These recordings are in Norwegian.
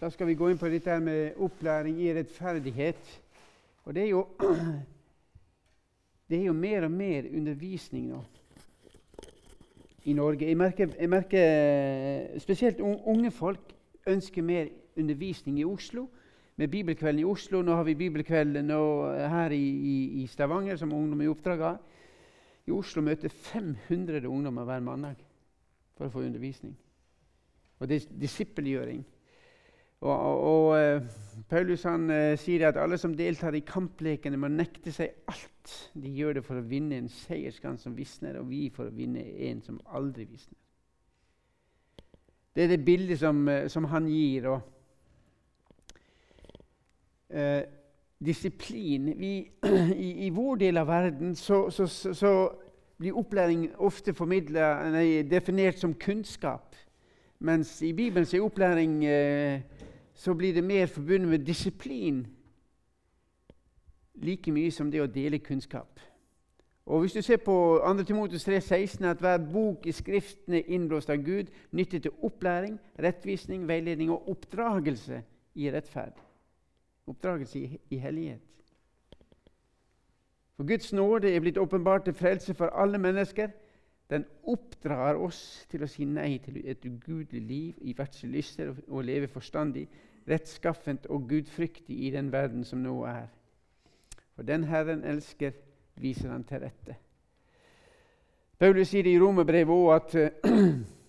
Da skal vi gå inn på dette med opplæring i rettferdighet. Og det er jo Det er jo mer og mer undervisning nå i Norge. Jeg merker, jeg merker spesielt unge folk ønsker mer undervisning i Oslo. Med Bibelkvelden i Oslo. Nå har vi Bibelkveld her i, i, i, Stavanger, som Ungdom i oppdrag har. I Oslo møter 500 ungdommer hver mandag for å få undervisning. Og det er disippelgjøring. Og, og, og eh, Paulus han, uh, sier at alle som deltar i kamplekene, må nekte seg alt. De gjør det for å vinne en seierskrans som visner, og vi for å vinne en som aldri visner. Det er det bildet som, uh, som han gir. Og, eh, disiplin vi, i, i, vår del av verden så, så, så, så blir opplæring ofte definert som kunnskap. Mens i Bibelen er opplæring eh, så blir det mer forbundet med disiplin like mye som det å dele kunnskap. Og Hvis du ser på 2. Timotus 3,16, at hver bok i Skriftene innblåst av Gud nytter til opplæring, rettvisning, veiledning og oppdragelse i rettferd. Oppdragelse i, i hellighet. For Guds nåde er blitt åpenbart til frelse for alle mennesker. Den oppdrar oss til å si nei til et ugudelig liv i verdslige lyster og leve forstandig, rettskaffent og gudfryktig i den verden som nå er. For den Herren elsker, viser han til rette. Paulus sier det i Romerbrevet òg at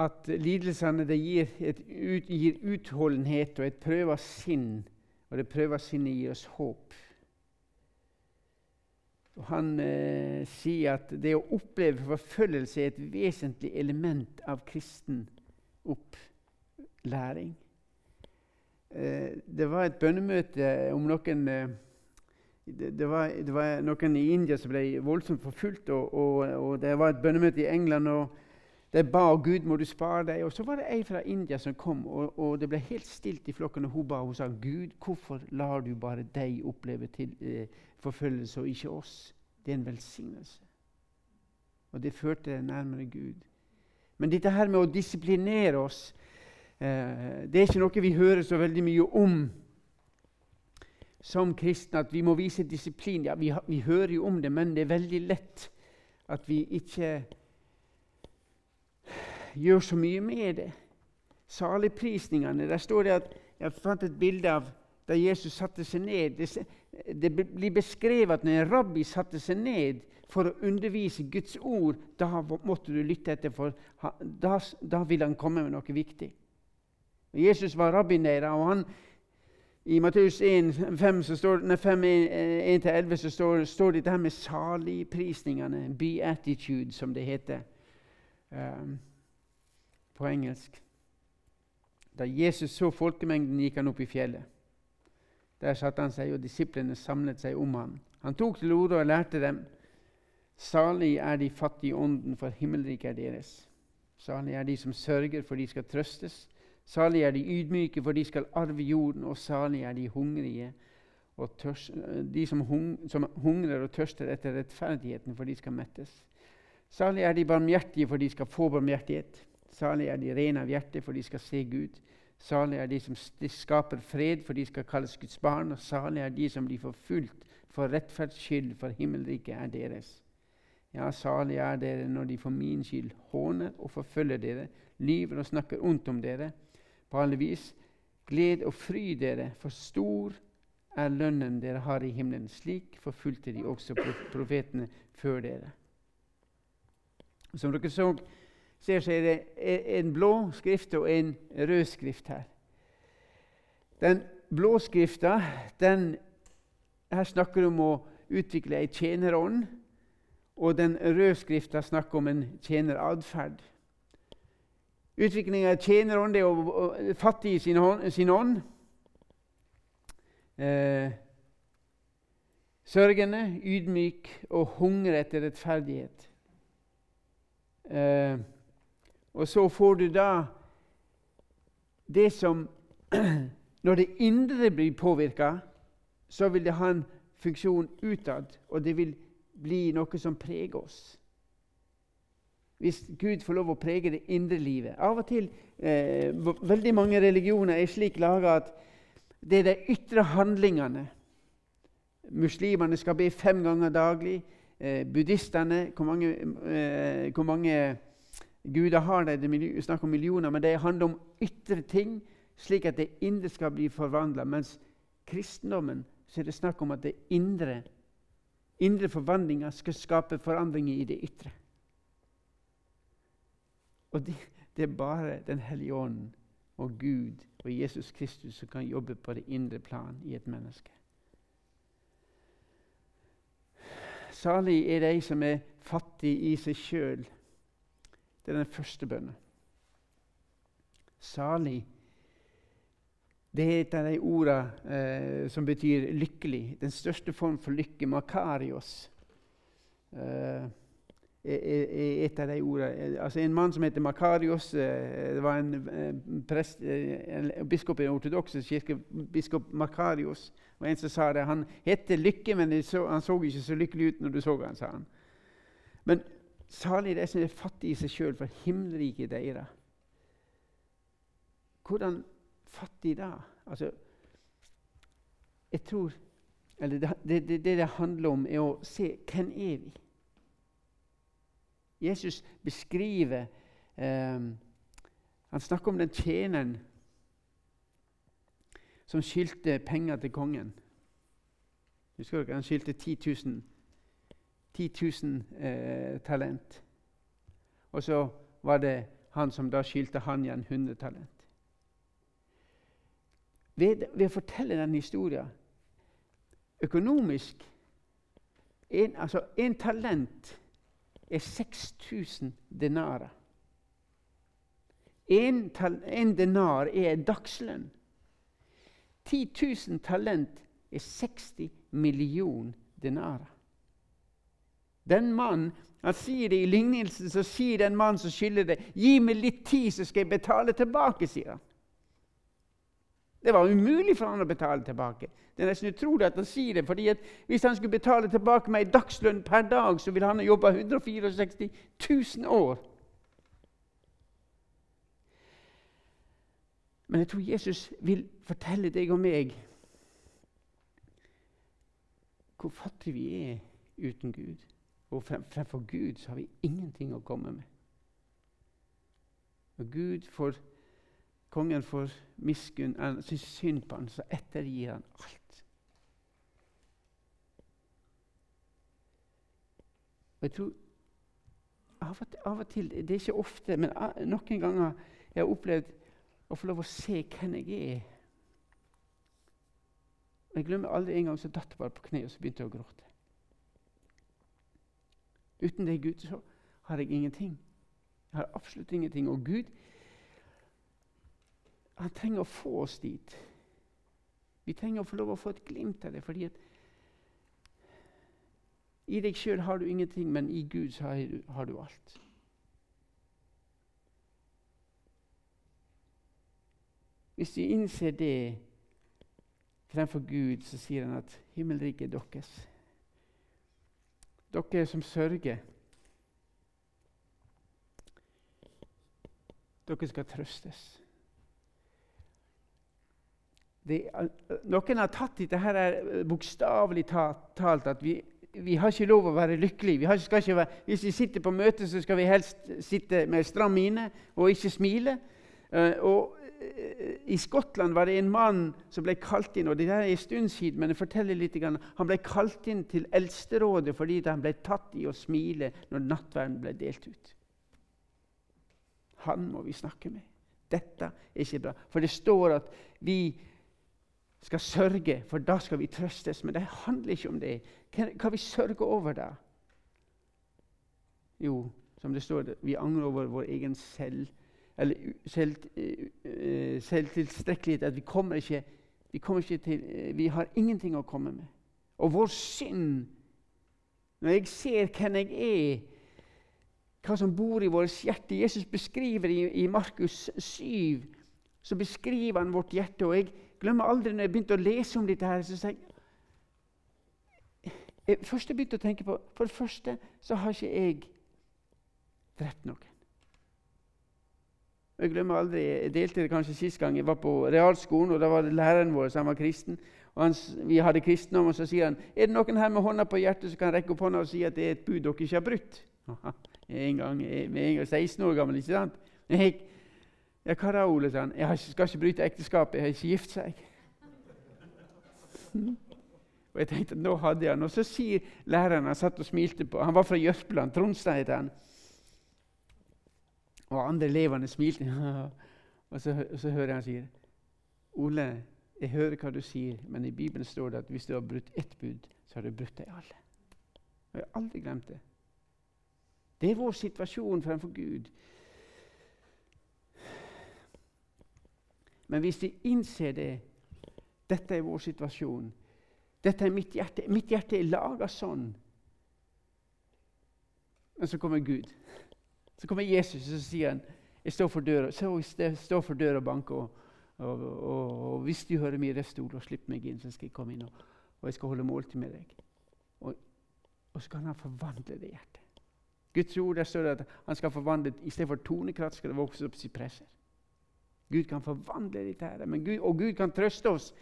at lidelsene gir, et, ut, gir utholdenhet og et prøva sinn, og det prøva sinnet gir oss håp. Og han eh, sier at det å oppleve forfølgelse er et vesentlig element av kristen opplæring. Eh, det var et bønnemøte om noen eh, det, det, var, det, var, noen i India som ble voldsomt forfulgt, og, og, og, det var et bønnemøte i England. og De ba Gud må du spare deg. Og Så var det ei fra India som kom, og, og det ble helt stilt i flokken. og Hun ba hun sa Gud, hvorfor lar du bare deg oppleve til, eh, forfølgelse, og ikke oss? Det er en velsignelse. Og det førte deg nærmere Gud. Men dette her med å disiplinere oss, eh, det er ikke noe vi hører så veldig mye om som kristne. At vi må vise disiplin. Ja, vi, vi hører jo om det, men det er veldig lett at vi ikke gjør så mye med det. Saligprisningene. Der står det at Jeg fant et bilde av da Jesus satte seg ned. Det, det blir beskrevet at når en rabbi satte seg ned for å undervise Guds ord, da måtte du lytte etter, for da, da ville han komme med noe viktig. Jesus var rabbinær, og han, i Matteus 1-11 så står, står det her med saligprisningene, 'beatitude', som det heter um, på engelsk. Da Jesus så folkemengden, gikk han opp i fjellet. Der satte han seg, og disiplene samlet seg om ham. Han tok til orde og lærte dem Salig er de fattige i ånden, for himmelriket er deres. Salig er de som sørger, for de skal trøstes. Salig er de ydmyke, for de skal arve jorden. Og salig er de hungrige, tørst, de som, hung, som, hungrer og tørster etter rettferdigheten, for de skal mettes. Salig er de barmhjertige, for de skal få barmhjertighet. Salig er de rene av hjerte, for de skal se Gud. Salig er de som skaper fred, for de skal kalles Guds barn. Og salig er de som blir forfulgt for rettferds skyld, for himmelriket er deres. Ja, salig er dere når de for min skyld håner og forfølger dere, lyver og snakker ondt om dere. På alle vis, gled og fry dere, for stor er lønnen dere har i himmelen. Slik forfulgte de også profetene før dere. Som dere så, så er det en blå skrift og en rød skrift her. Den blå skrifta snakker om å utvikle ei tjenerånd og den røde skrifta snakker om en tjeneratferd. Utviklinga av tjenerånd er å fattig i sin, ånd. sin ånd. Eh, sørgende, ydmyk og hungre etter rettferdighet. Eh, og så får du da det som Når det indre blir påvirka, så vil det ha en funksjon utad, og det vil bli noe som preger oss. hvis Gud får lov å prege det indre livet. Av og til eh, Veldig mange religioner er slik laga at det er de ytre handlingene. Muslimene skal be fem ganger daglig. Eh, buddhistene hvor mange, eh, hvor mange guder har det, Det er snakk om millioner, men det handler om ytre ting, slik at det indre skal bli forvandla. Mens kristendommen så er det snakk om at det indre, indre forvandlinga skal skape forandringer i det ytre. Og det, det er bare Den hellige ånden og Gud og Jesus Kristus som kan jobbe på det indre plan i et menneske. Salig er de som er fattige i seg sjøl. Det er den første bønnen. Salig det er et av de ordene eh, som betyr lykkelig. Den største form for lykke, makarios. Eh, er et av de ordene. Altså En mann som heter Makarios, eh, det var en, eh, prest, eh, en biskop i den ortodokse kirke, biskop Makarios, var en som sa det. Han het Lykke, men så, han så ikke så lykkelig ut når du så han, sa han. Men salig de som er fattige i seg sjøl, for himmelriket deres. Hvordan fattig da? Altså, jeg tror Eller det det, det det handler om, er å se hvem er vi Jesus beskriver eh, Han snakker om den tjeneren som skyldte penger til kongen. Husker dere? Han skyldte 10 000, 10 000 eh, talent. Og så var det han som da skyldte han igjen 100 talent. Ved, ved å fortelle den historien økonomisk en, altså en talent er 6000 denarer. En, en denar er dagslønn. 10 000 talent er 60 millioner denarer. Den mannen han sier det I lignelsen så sier den mannen som skylder det, 'Gi meg litt tid, så skal jeg betale tilbake', sier han. Det var umulig for han å betale tilbake. Det er nesten utrolig at han sier det, fordi Hvis han skulle betale tilbake med ei dagslønn per dag, så ville han ha jobba 164 000 år. Men jeg tror Jesus vil fortelle deg og meg hvor fattige vi er uten Gud. Og fremfor Gud så har vi ingenting å komme med. Og Gud får kongen får miskunn, han syns synd på ham, så ettergir han alt. Og jeg tror av og, til, av og til, Det er ikke ofte, men noen ganger jeg har opplevd å få lov å se hvem jeg er. Og Jeg glemmer aldri en gang så datt jeg bare på kne og så begynte jeg å gråte. Uten deg, Gud så har jeg ingenting. Jeg har absolutt ingenting. Og Gud han trenger å få oss dit. Vi trenger å få lov å få et glimt av det. fordi at I deg sjøl har du ingenting, men i Gud har du, har du alt. Hvis vi innser det fremfor Gud, så sier han at himmelriket er deres. Dere som sørger. Dere skal trøstes. Det, noen har tatt dette her er bokstavelig talt at vi, vi, har ikke lov å være lykkelige. Vi ikke være, hvis vi sitter på møte, så skal vi helst sitte med stram mine og ikke smile. Uh, og I Skottland var det en mann som ble kalt inn og det er en stund siden, men jeg forteller litt, Han ble kalt inn til Eldsterådet fordi han ble tatt i å smile når nattverden ble delt ut. Han må vi snakke med. Dette er ikke bra. For det står at vi skal sørge, for da skal vi trøstes. Men det handler ikke om det. Hva vi sørger over da? Jo, som det står, vi angrer over vår egen selv, eller selv, uh, selvtilstrekkelighet. At vi kommer ikke, vi kommer ikke til uh, Vi har ingenting å komme med. Og vår synd Når jeg ser hvem jeg er, hva som bor i vårt hjerte Jesus beskriver i, i Markus 7, så beskriver han vårt hjerte. og jeg glemmer aldri når jeg begynte å lese om dette her, så sa jeg Først jeg begynte å tenke på, For det første så har ikke jeg drept Jeg glemmer aldri, jeg delte det kanskje sist gang jeg var på realskolen. og Da var det læreren vår som var kristen. og han, Vi hadde kristendom, og så sier han er det noen her med hånda på hjertet som kan rekke opp hånda og si at det er et bud dere ikke har brutt. En gang, med en gang 16 år gammel, ikke sant? Jeg, ja, hva da, Ole? sa han. Jeg skal ikke bryte ekteskapet. Jeg har ikke gift seg. Og jeg tenkte, nå hadde jeg han. Og så sier læreren Han satt og smilte på Han var fra Jørpeland. Tronstad heter han. Og andre elevene smilte. og, så, og så hører jeg han sier Ole, jeg hører hva du sier, men i Bibelen står det at hvis du har brutt ett bud, så har du brutt deg alle. Og jeg har aldri glemt det. Det er vår situasjon fremfor Gud. Men hvis vi innser det Dette er vår situasjon. Dette er mitt hjerte. Mitt hjerte er laga sånn. Men så kommer Gud. Så kommer Jesus og så sier han, jeg står for døra, så jeg står for døra og banker. Og, og, og, og, hvis du hører min røst, og slipper meg inn, så skal jeg komme inn og, jeg skal holde måltid med deg. Og, så kan han forvandle det hjertet. Guds ord der står det at han skal forvandle i stedet for tonekratt skal det vokse opp sypresser. Gud kan forvandle dette, her, Gud, og Gud kan trøste oss.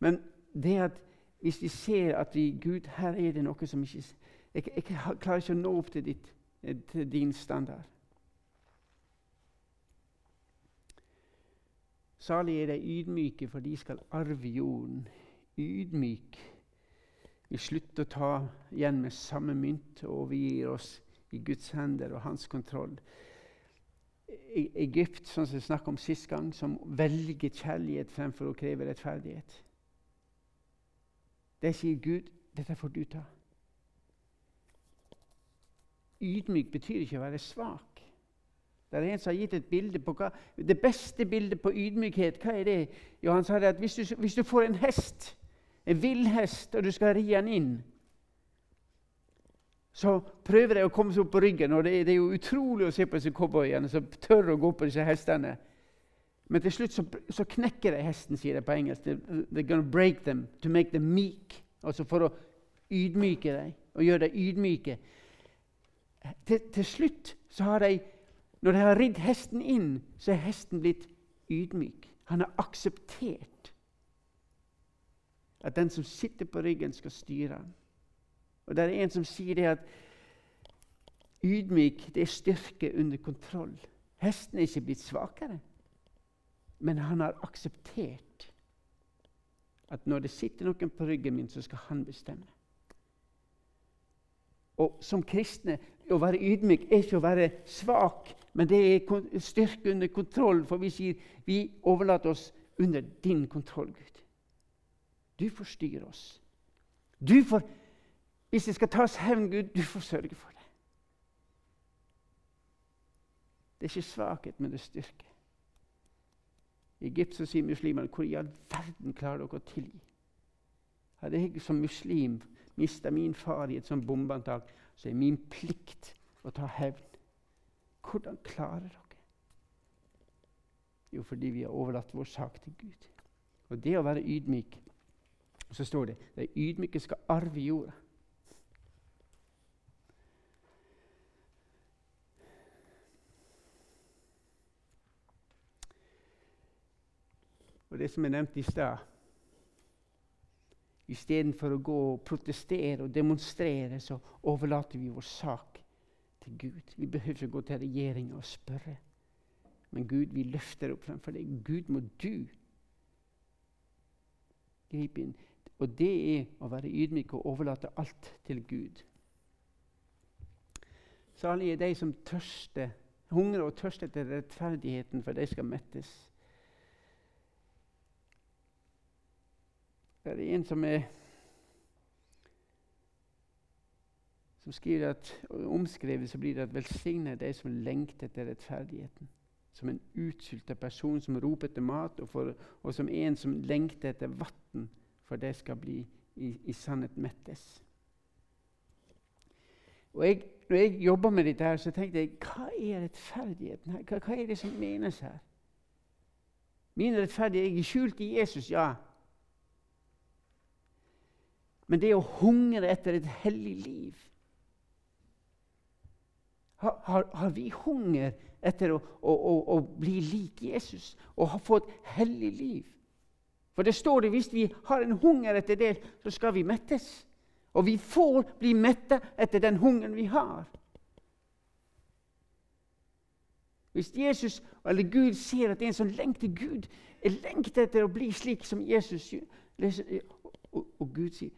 Men det at hvis vi ser at vi, Gud, her er det noe som ikke Jeg, jeg klarer ikke å nå opp til, ditt, til din standard. Salig er de ydmyke, for de skal arve jorden. Ydmyk. Vi slutter å ta igjen med samme mynt, og vi gir oss i Guds hender og hans kontroll. E Egypt, sånn som vi snakket om sist gang, som velger kjærlighet fremfor å kreve rettferdighet. Det sier Gud, dette får du ta. Ydmyk betyr ikke å være svak. Det er en som har gitt et bilde på hva, Det beste bildet på ydmykhet, hva er det? Jo, han sa det at hvis du, hvis du får en hest, en villhest, og du skal ri den inn så prøver de å komme seg opp på ryggen. og Det, det er jo utrolig å se på disse cowboyene som tør å gå på disse hestene. Men til slutt så, så knekker de hesten, sier de på engelsk. They're gonna break them to make them meek. Altså for å ydmyke dem og gjøre dem ydmyke. Til, til, slutt så har de Når de har ridd hesten inn, så er hesten blitt ydmyk. Han har akseptert at den som sitter på ryggen, skal styre. Og Det er en som sier det at ydmyk det er styrke under kontroll. Hesten er ikke blitt svakere, men han har akseptert at når det sitter noen på ryggen min, så skal han bestemme. Og Som kristne å være ydmyk er ikke å være svak, men det er styrke under kontroll. For vi sier vi overlater oss under din kontroll, Gud. Du forstyrrer oss. Du får hvis det skal tas hevn, Gud, du får sørge for det. Det er ikke svakhet, men det er styrke. I Egypt så sier muslimene hvor i all verden klarer dere å tilgi? Hadde jeg som muslim mista min far i et sånt bombeantak, så er min plikt å ta hevn. Hvordan klarer dere? Jo, fordi vi har overlatt vår sak til Gud. Og det å være ydmyk Så står det de ydmyke skal arve jorda. Og det som jeg nevnte i stad Istedenfor å gå og protestere og demonstrere, så overlater vi vår sak til Gud. Vi behøver ikke gå til regjeringa og spørre. Men Gud, vi løfter opp fremfor deg. Gud, må du gripe inn. Og det er å være ydmyk og overlate alt til Gud. Salig er de som tørster, hungrer og tørster etter rettferdigheten, for de skal mettes. Det er en som er som skriver at omskrevet så blir det at 'velsigne de som lengter etter rettferdigheten'. Som en utsulta person som roper etter mat, og, for, og, som en som lengter etter vann, for de skal bli i, i sannhet mettes. Og jeg, når jeg jobba med dette, her, så tenkte jeg hva er rettferdigheten her? Hva, hva er det som menes her? Min rettferdighet er skjult i Jesus, ja. Men det å hungre etter et hellig liv Har, har, vi hunger etter å, å, å, å, bli lik Jesus og ha fått hellig liv? For det står det hvis vi har en hunger etter det, så skal vi mettes. Og vi får bli mette etter den hungeren vi har. Hvis Jesus eller Gud ser at det er en som lengter Gud, er lengter etter å bli slik som Jesus og Gud sier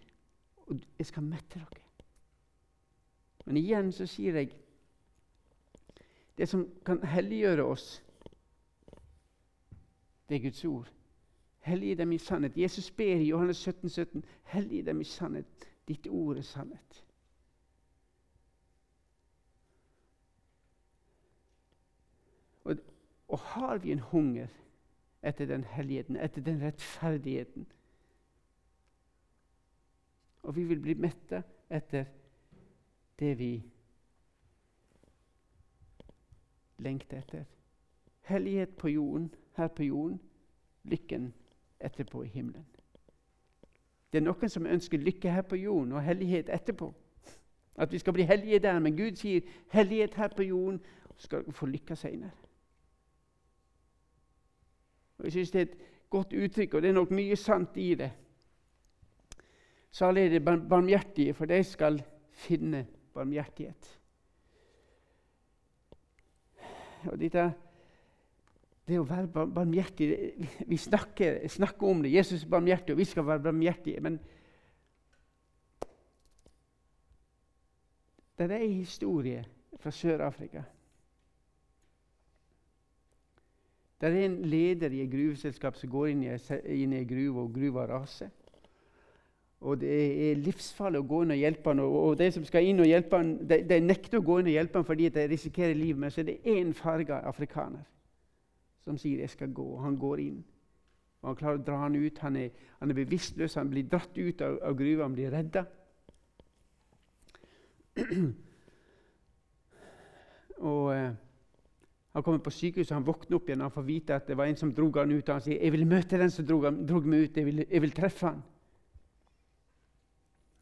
'Jeg skal mette dere'. Men igjen så sier jeg det som kan helliggjøre oss, det er Guds ord. Hellige dem i sannhet. Jesus ber i Johannes 17, 17, hellige dem i sannhet. Ditt ord er sannhet. Og, og har vi en hunger etter den helligheten, etter den rettferdigheten Og vi vil bli mette etter det vi lengter etter. Hellighet på jorden, her på jorden, lykken etterpå i himmelen. Det er noen som ønsker lykke her på jorden og hellighet etterpå. At vi skal bli hellige der. Men Gud sier hellighet her på jorden og skal få lykke senere. Og Jeg syns det er et godt uttrykk, og det er nok mye sant i det. Salig er det barmhjertige, for de skal finne barmhjertighet. Og dette det å være barmhjertig Vi snakker, snakker, om det. Jesus er barmhjertig, og vi skal være barmhjertige. Men det er en historie fra Sør-Afrika. Det er en leder i et gruveselskap som går inn i en gruve, og gruva raser. Og Det er livsfarlig å gå inn og hjelpe han, og de som skal inn og hjelpe han, de, de nekter å gå inn og hjelpe han fordi de risikerer livet. Men så er det én farga afrikaner som sier 'jeg skal gå'. og Han går inn. Og Han klarer å dra han ut. Han er, han er bevisstløs. Han blir dratt ut av, av gruva. Han blir redda. og eh, Han kommer på sykehuset, han våkner opp igjen han får vite at det var en som drog han ut. Og Han sier 'Jeg vil møte den som drog, drog meg ut. Jeg vil, jeg vil treffe han'.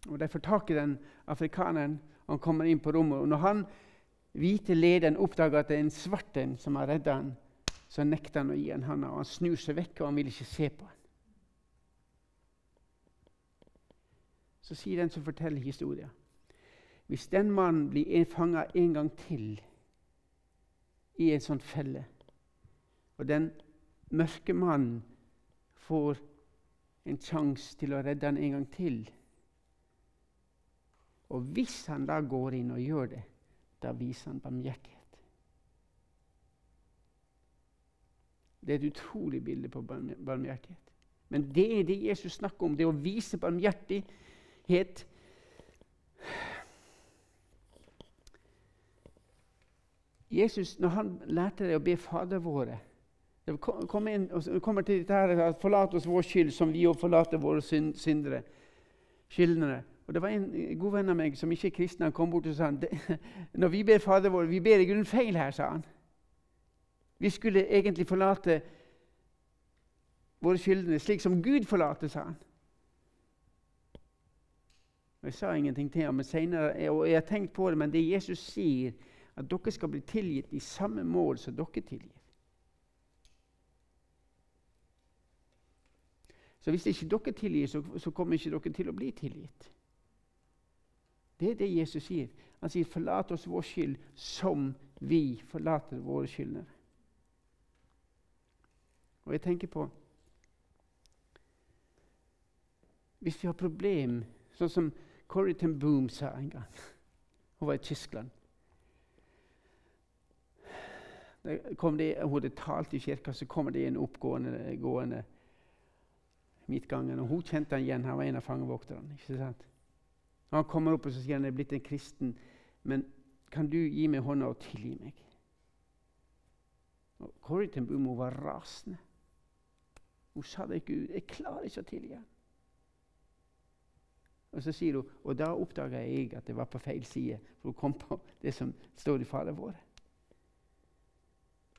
Og De får tak i den afrikaneren. Han kommer inn på rommet. og Når han hvite lederen oppdager at det er en svart en som har redda han, så nekter han å gi han handa. Han snur seg vekk, og han vil ikke se på han. Så sier den som forteller historien Hvis den mannen blir fanga en gang til i en sånn felle, og den mørke mannen får en sjanse til å redde han en gang til Og hvis han da går inn og gjør det, da viser han barmhjertighet. Det er et utrolig bilde på barmhjertighet. Men det er det Jesus snakker om, det å vise barmhjertighet. Jesus, når han lærte deg å be Fader våre det kom inn, kommer til dette her, Forlat oss vår skyld, som vi òg forlater våre syndere. skyldnere. Og Det var en god venn av meg som ikke er kristen. Han kom bort og sa han, når vi ber Fader vår, vi ber i grunnen feil her, sa han. Vi skulle egentlig forlate våre skyldnere slik som Gud forlater, sa han. Og Jeg sa ingenting til ham, men senere, og jeg har tenkt på det, men det Jesus sier, at dere skal bli tilgitt i samme mål som dere tilgir. Så hvis ikke dere tilgir, så, så kommer ikke dere til å bli tilgitt. Det er det Jesus sier. Han sier 'forlat oss vår skyld som vi forlater våre skyldnere'. Og jeg tenker på Hvis vi har problem, sånn som Corrie ten Boom sa en gang Hun var i Tyskland. det, hun hadde talt i kirka, så kommer det en oppgående gående midtgangen. Og hun kjente han igjen. Han var en av fangevokterne. ikke sant? Han kommer opp og så sier han er blitt en kristen, men kan du gi meg hånda og tilgi meg? Og ten Boom var rasende. Hun sa det ikke ut. 'Jeg klarer ikke å tilgi ham.' Og så sier hun, og da oppdaga jeg at det var på feil side. For hun kom på det som står i Fader vår.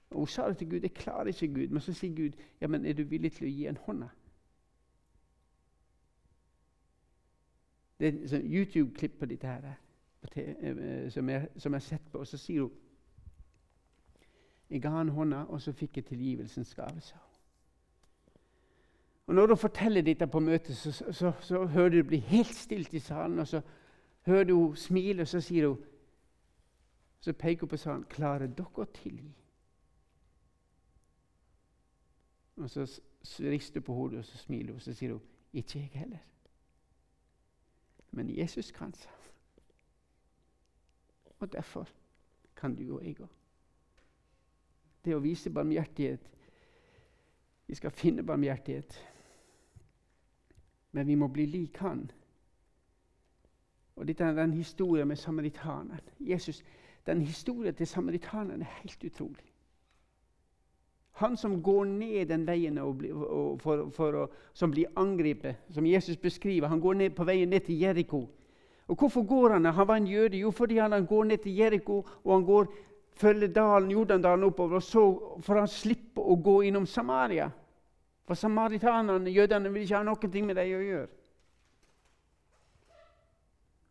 Og Hun sa det til Gud. 'Jeg klarer ikke Gud.' Men så sier Gud, 'Ja, men er du villig til å gi en hånda?' Det er et YouTube-klipp på dette her. eh, som jeg har sett på. Og så sier hun Jeg ga han hånda, og så fikk jeg tilgivelsens gave, sa hun. Og Når hun forteller dette på møtet, så, så, så, så hører du det bli helt stilt i salen. Og så hører du hun smile, og så sier hun Så peker hun på salen. Klarer dere å tilgi? Og så rister hun på hodet, og så smiler hun, og så sier hun ikke jeg heller. Men Jesus kan, sa Og derfor kan du og jeg òg. Det å vise barmhjertighet Vi skal finne barmhjertighet, men vi må bli lik Han. Og Dette er den historien med samaritaneren. Jesus, Den historien til samaritaneren er helt utrolig. Han som går ned den veien og bli, og for, for å, som blir angrepet, som Jesus beskriver. Han går ned på veien ned til Jeriko. Og Hvorfor går han? Han var en jøde. Jo, fordi han går ned til Jeriko og han går, følger dalen, Jordandalen oppover, og så får han slippe å gå innom Samaria. For samaritanerne, jødene, vil ikke ha noe med dem å gjøre.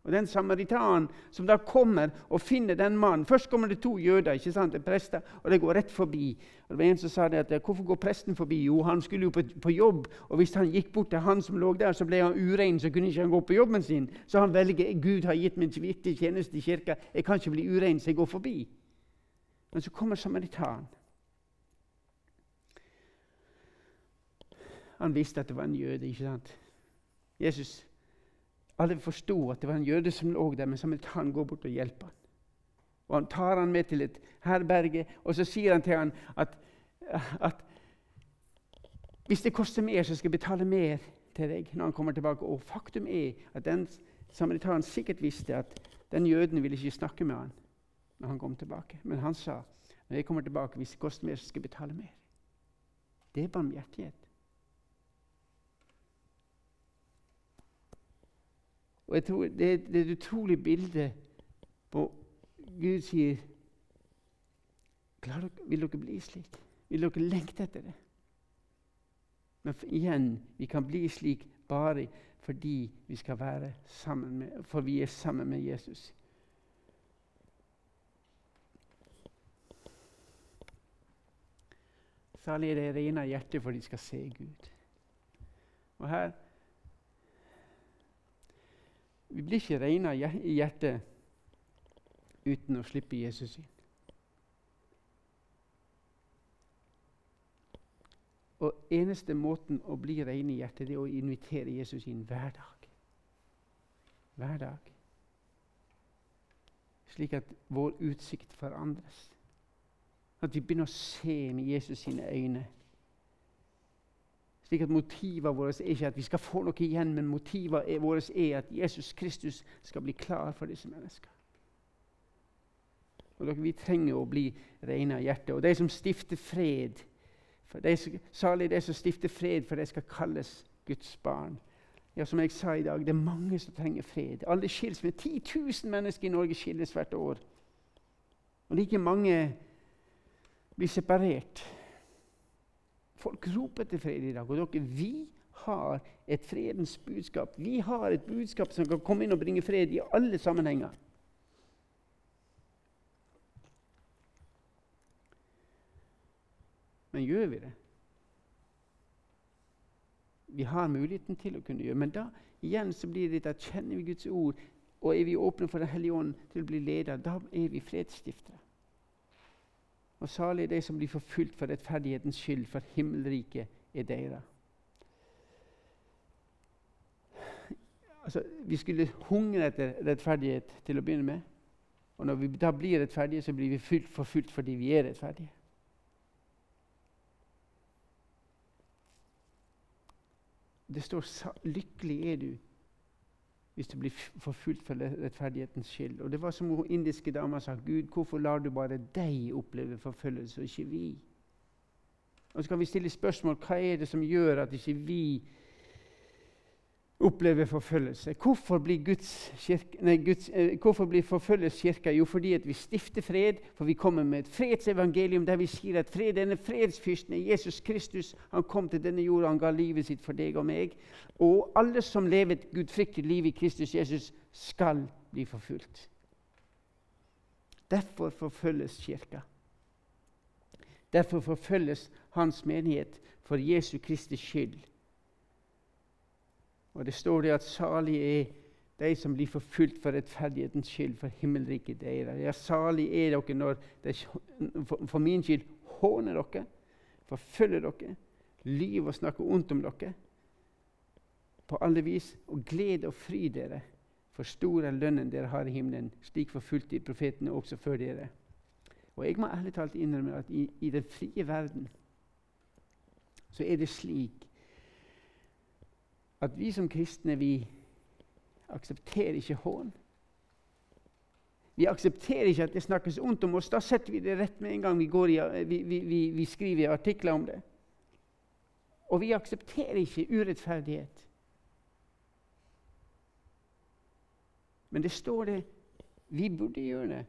Og Den samaritanen som da kommer og finner den mannen Først kommer det to jøder, ikke sant, det prester, og det går rett forbi. Og det var En som sa det at hvorfor går presten forbi? Jo, han skulle jo på, på, jobb. Og hvis han gikk bort til han som lå der, så ble han urein, så kunne ikke han gå på jobben sin. Så han velger Gud har gitt meg viktig tjeneste i kirka. Jeg kan ikke bli urein, så jeg går forbi. Men så kommer samaritanen. Han visste at det var en jøde. ikke sant? Jesus alle forsto at det var en jøde som lå der, men samaritan går bort og hjelper han. Og Han tar han med til et herberge, og så sier han til han at, at hvis det koster mer, så skal jeg betale mer til deg når han kommer tilbake. Og faktum er at den samaritanen sikkert visste at den jøden ville ikke snakke med han når han kom tilbake. Men han sa når jeg kommer tilbake, hvis det koster mer, så skal jeg betale mer. Det er barmhjertighet. Og jeg tror Det, det er et utrolig bilde på Gud sier dere, Vil dere bli slik? Vil dere lengte etter det? Men igjen, vi kan bli slik bare fordi vi skal være sammen med, for vi er sammen med Jesus. Salig er det rene hjertet, for de skal se Gud. Og her vi blir ikke rene i hjertet uten å slippe Jesus inn. Og eneste måten å bli ren i hjertet, det er å invitere Jesus inn hver dag. Hver dag. Slik at vår utsikt forandres. At vi begynner å se med Jesus sine øyne. Slik at Motivet vårt er ikke at vi skal få noe igjen, men motivet vårt er at Jesus Kristus skal bli klar for disse menneskene. Og dere, Vi trenger å bli rene av hjerte. Og de som stifter fred for de Salig de som stifter fred, for de skal kalles Guds barn. Ja, Som jeg sa i dag, det er mange som trenger fred. Alle skilles med 10 000 mennesker i Norge skilles hvert år. Og like mange blir separert. Folk roper etter fred i dag. Og dere, vi har et fredens budskap. Vi har et budskap som kan komme inn og bringe fred i alle sammenhenger. Men gjør vi det? Vi har muligheten til å kunne gjøre Men da igjen så blir det at kjenner vi Guds ord, og er vi åpne for Den hellige ånd til å bli leder, da er vi fredsstiftere. Og salig de som blir forfulgt for rettferdighetens skyld, for himmelriket er deres. Altså, vi skulle hungre etter rettferdighet til å begynne med. Og når vi da blir rettferdige, så blir vi forfulgt fordi vi er rettferdige. Det står 'lykkelig er du' hvis du blir forfulgt for rettferdighetens skyld. Og Det var som hun indiske dama sa. Gud, hvorfor lar du bare deg oppleve forfølgelse, og ikke vi? Og Så kan vi stille spørsmål hva er det som gjør at ikke vi opplever forfølgelse. Hvorfor blir, Guds kirke, nei, Guds, eh, hvorfor blir forfølges Kirka? Jo, fordi vi stifter fred, for vi kommer med et fredsevangelium der vi sier at fred, denne fredsfyrsten er Jesus Kristus. Han kom til denne jorda, han ga livet sitt for deg og meg. Og alle som lever et gudfryktig liv i Kristus Jesus, skal bli forfulgt. Derfor forfølges kirka. Derfor forfølges hans menighet for Jesu Kristi skyld. Og det står det at salig er de som blir forfulgt for rettferdighetens skyld, for himmelriket deres. Ja, salig er dere når de for min skyld håner dere, forfølger dere, lyver og snakker ondt om dere. På alle vis. Og gled og fry dere, for stor er lønnen dere har i himmelen. Slik forfulgte profetene også før dere. Og jeg må ærlig talt innrømme at i, i den frie verden så er det slik at vi som kristne vi aksepterer ikke hån. Vi aksepterer ikke at det snakkes ondt om oss. Da setter vi det rett med en gang vi, i, vi, vi, vi skriver artikler om det. Og vi aksepterer ikke urettferdighet. Men det står det vi burde gjøre det.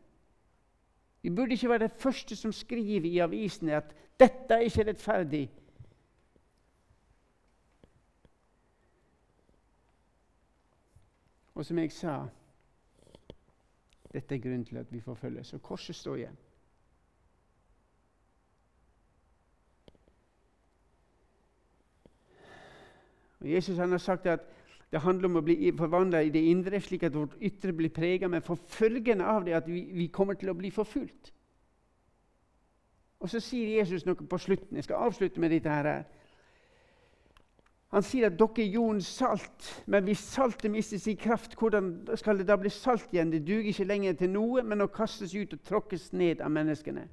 Vi burde ikke være det første som skriver i avisene at 'dette er ikke rettferdig'. Og som jeg sa dette er grunnen til at vi forfølges. Og korset står igjen. Og Jesus har sagt at det handler om å bli forvandla i det indre, slik at vårt ytre blir prega. Men forfølgende av det at vi, vi, kommer til å bli forfulgt. Og så sier Jesus noe på slutten. Jeg skal avslutte med dette her. Han sier at dere er jordens salt, men hvis saltet mister sin kraft, hvordan skal det da bli salt igjen? Det duger ikke lenger til noe, men å kastes ut og tråkkes ned av menneskene.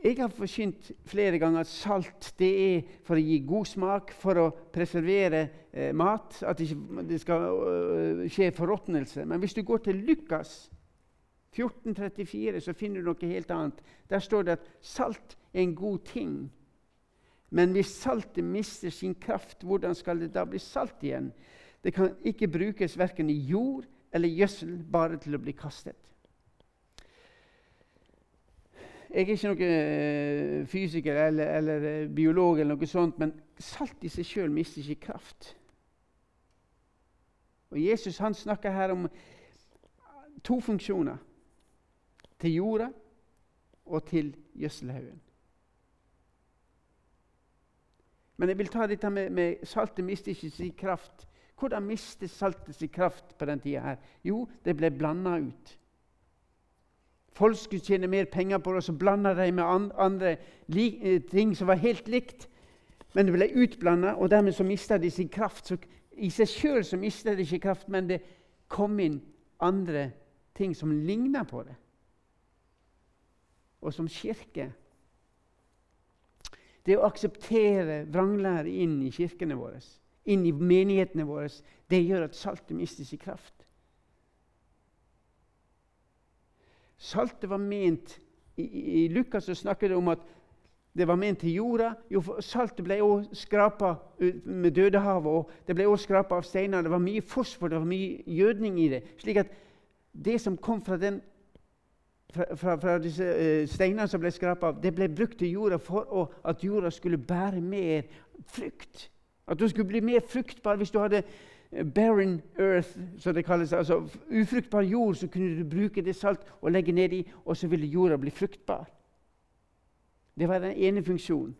Jeg har forkynt flere ganger at salt det er for å gi god smak, for å preservere eh, mat, at det ikke skal uh, skje forråtnelse. Men hvis du går til Lukas 1434, så finner du noe helt annet. Der står det at salt er en god ting. Men hvis saltet mister sin kraft, hvordan skal det da bli salt igjen? Det kan ikke brukes verken i jord eller gjødsel, bare til å bli kastet. Jeg er ikke noen eh, fysiker eller, eller, eh, biolog, eller noe sånt, men salt i seg sjøl mister ikke kraft. Og Jesus han snakker her om to funksjoner. Til jorda og til gjødselhaugen. Men jeg vil ta dette med, med saltet mister ikke sin kraft. Hvordan mistet saltet sin kraft på den tida? Jo, det ble blanda ut. Folk skulle tjene mer penger på det, og så blanda de med andre eh, ting som var helt likt. Men det ble utblanda, og dermed så mista de sin kraft. Så I seg sjøl mista de ikke kraft, men det kom inn andre ting som ligna på det. Og som kirke det å akseptere vranglære inn i kirkene våre, inn i menighetene våre, det gjør at saltet mister sin kraft. Saltet var ment I, i Lukas snakker det om at det var ment til jorda. Jo, saltet ble også skrapa med Dødehavet, og det ble også skrapa av steiner. Det var mye fosfor, det var mye gjødning i det. slik at det som kom fra den fra, fra, fra disse uh, steinene som ble skrapa av, det ble brukt til jorda for å, at jorda skulle bære mer frukt. At du skulle bli mer fruktbar. Hvis du hadde eh, barren earth, som det kalles, altså ufruktbar jord, så kunne du bruke det salt og legge nedi, og så ville jorda bli fruktbar. Det var den ene funksjonen.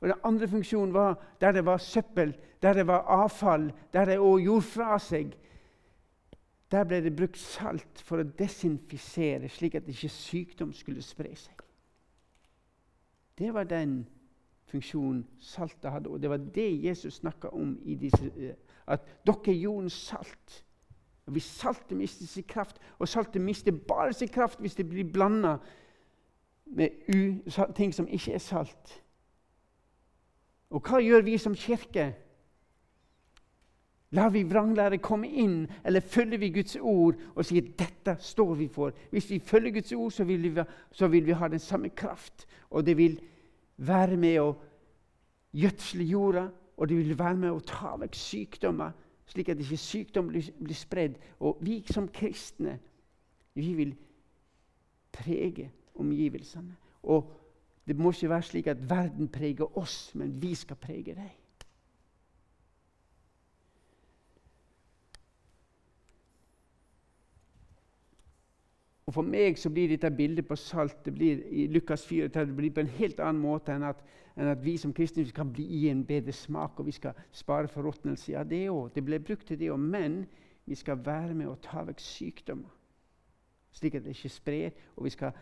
Og Den andre funksjonen var der det var søppel, der det var avfall, der det òg gjorde fra seg. Der ble det brukt salt for å desinfisere, slik at ikke sykdom skulle spre seg. Det var den funksjonen saltet hadde, og det var det Jesus snakka om disse eh, At dere er jordens salt. Og Hvis saltet mister sin kraft, og saltet mister bare sin kraft hvis det blir blanda med ting som ikke er salt Og hva gjør vi som kirke? Lar vi vranglære komme inn, eller følger vi Guds ord og sier dette står vi for? Hvis vi følger Guds ord, så vil vi, så vil vi ha den samme kraft. Og det vil være med å gjødsle jorda, og det vil være med å ta vekk sykdommer, slik at ikke sykdom blir, blir spredd. Og vi som kristne, vi vil prege omgivelsene. Og det må ikke være slik at verden preger oss, men vi skal prege dem. Og For meg så blir dette bildet på salt det blir i Lukas 4 det blir på en helt annen måte enn at, enn at vi som kristne kan bli i en bedre smak og vi skal spare forråtnelse. Ja, det òg. Det ble brukt til det òg. Men vi skal være med å ta vekk sykdommer, slik at det ikke sprer. Og vi skal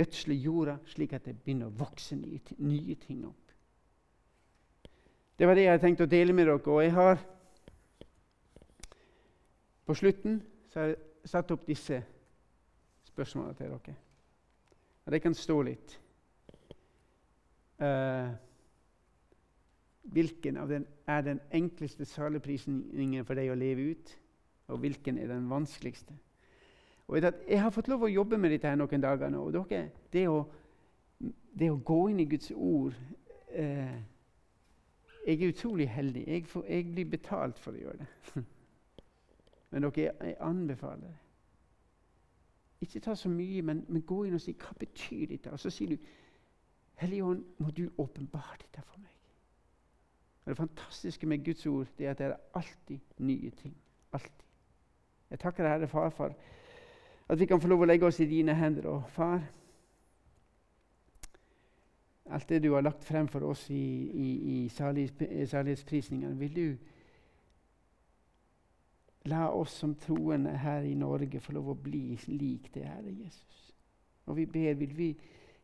gjødsle jorda slik at det begynner å vokse nye, nye ting opp. Det var det jeg hadde tenkt å dele med dere. Og jeg har på slutten så har jeg satt opp disse spørsmålene til dere. Og det kan stå litt. Uh, hvilken av den er den enkleste saligprisningen for deg å leve ut, og hvilken er den vanskeligste? Og Jeg har fått lov å jobbe med dette her noen dager nå. og dere, det, å, det å gå inn i Guds ord uh, Jeg er utrolig heldig. Jeg, får, jeg blir betalt for å gjøre det. Men dere, jeg anbefaler det. Ikke ta så mye, men, men, gå inn og si hva betyr dette? Og så sier du Hellige må du åpenbare dette for meg. Og Det fantastiske med Guds ord det er at det er alltid nye ting. Alltid. Jeg takker deg, Herre Far, for at vi kan få lov å legge oss i dine hender. Og far, alt det du har lagt frem for oss i, i, i salighetsprisningene, vil du La oss som troende her i Norge få lov å bli lik det, Herre Jesus. Og vi ber, vil vi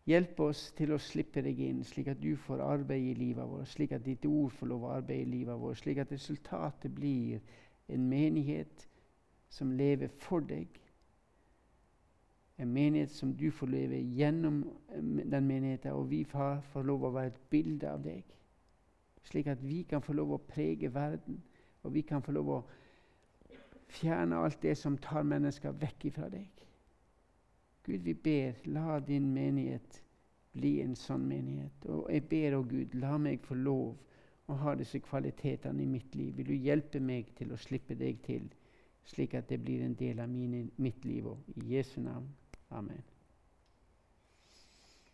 hjelpe oss til å slippe deg inn, slik at du får arbeid i livet vårt, slik at ditt ord får lov å arbeide i livet vårt, slik at resultatet blir en menighet som lever for deg. En menighet som du får leve gjennom den menigheten, og vi far, får lov å være et bilde av deg. Slik at vi kan få lov å prege verden, og vi kan få lov å Fjerne alt det som tar mennesker vekk ifra deg. Gud, vi ber, la din menighet bli en sånn menighet. Og jeg ber, å Gud, la meg få lov å ha disse kvalitetene i mitt liv. Vil du hjelpe meg til å slippe deg til, slik at det blir en del av mine, mitt liv òg. I Jesu navn. Amen.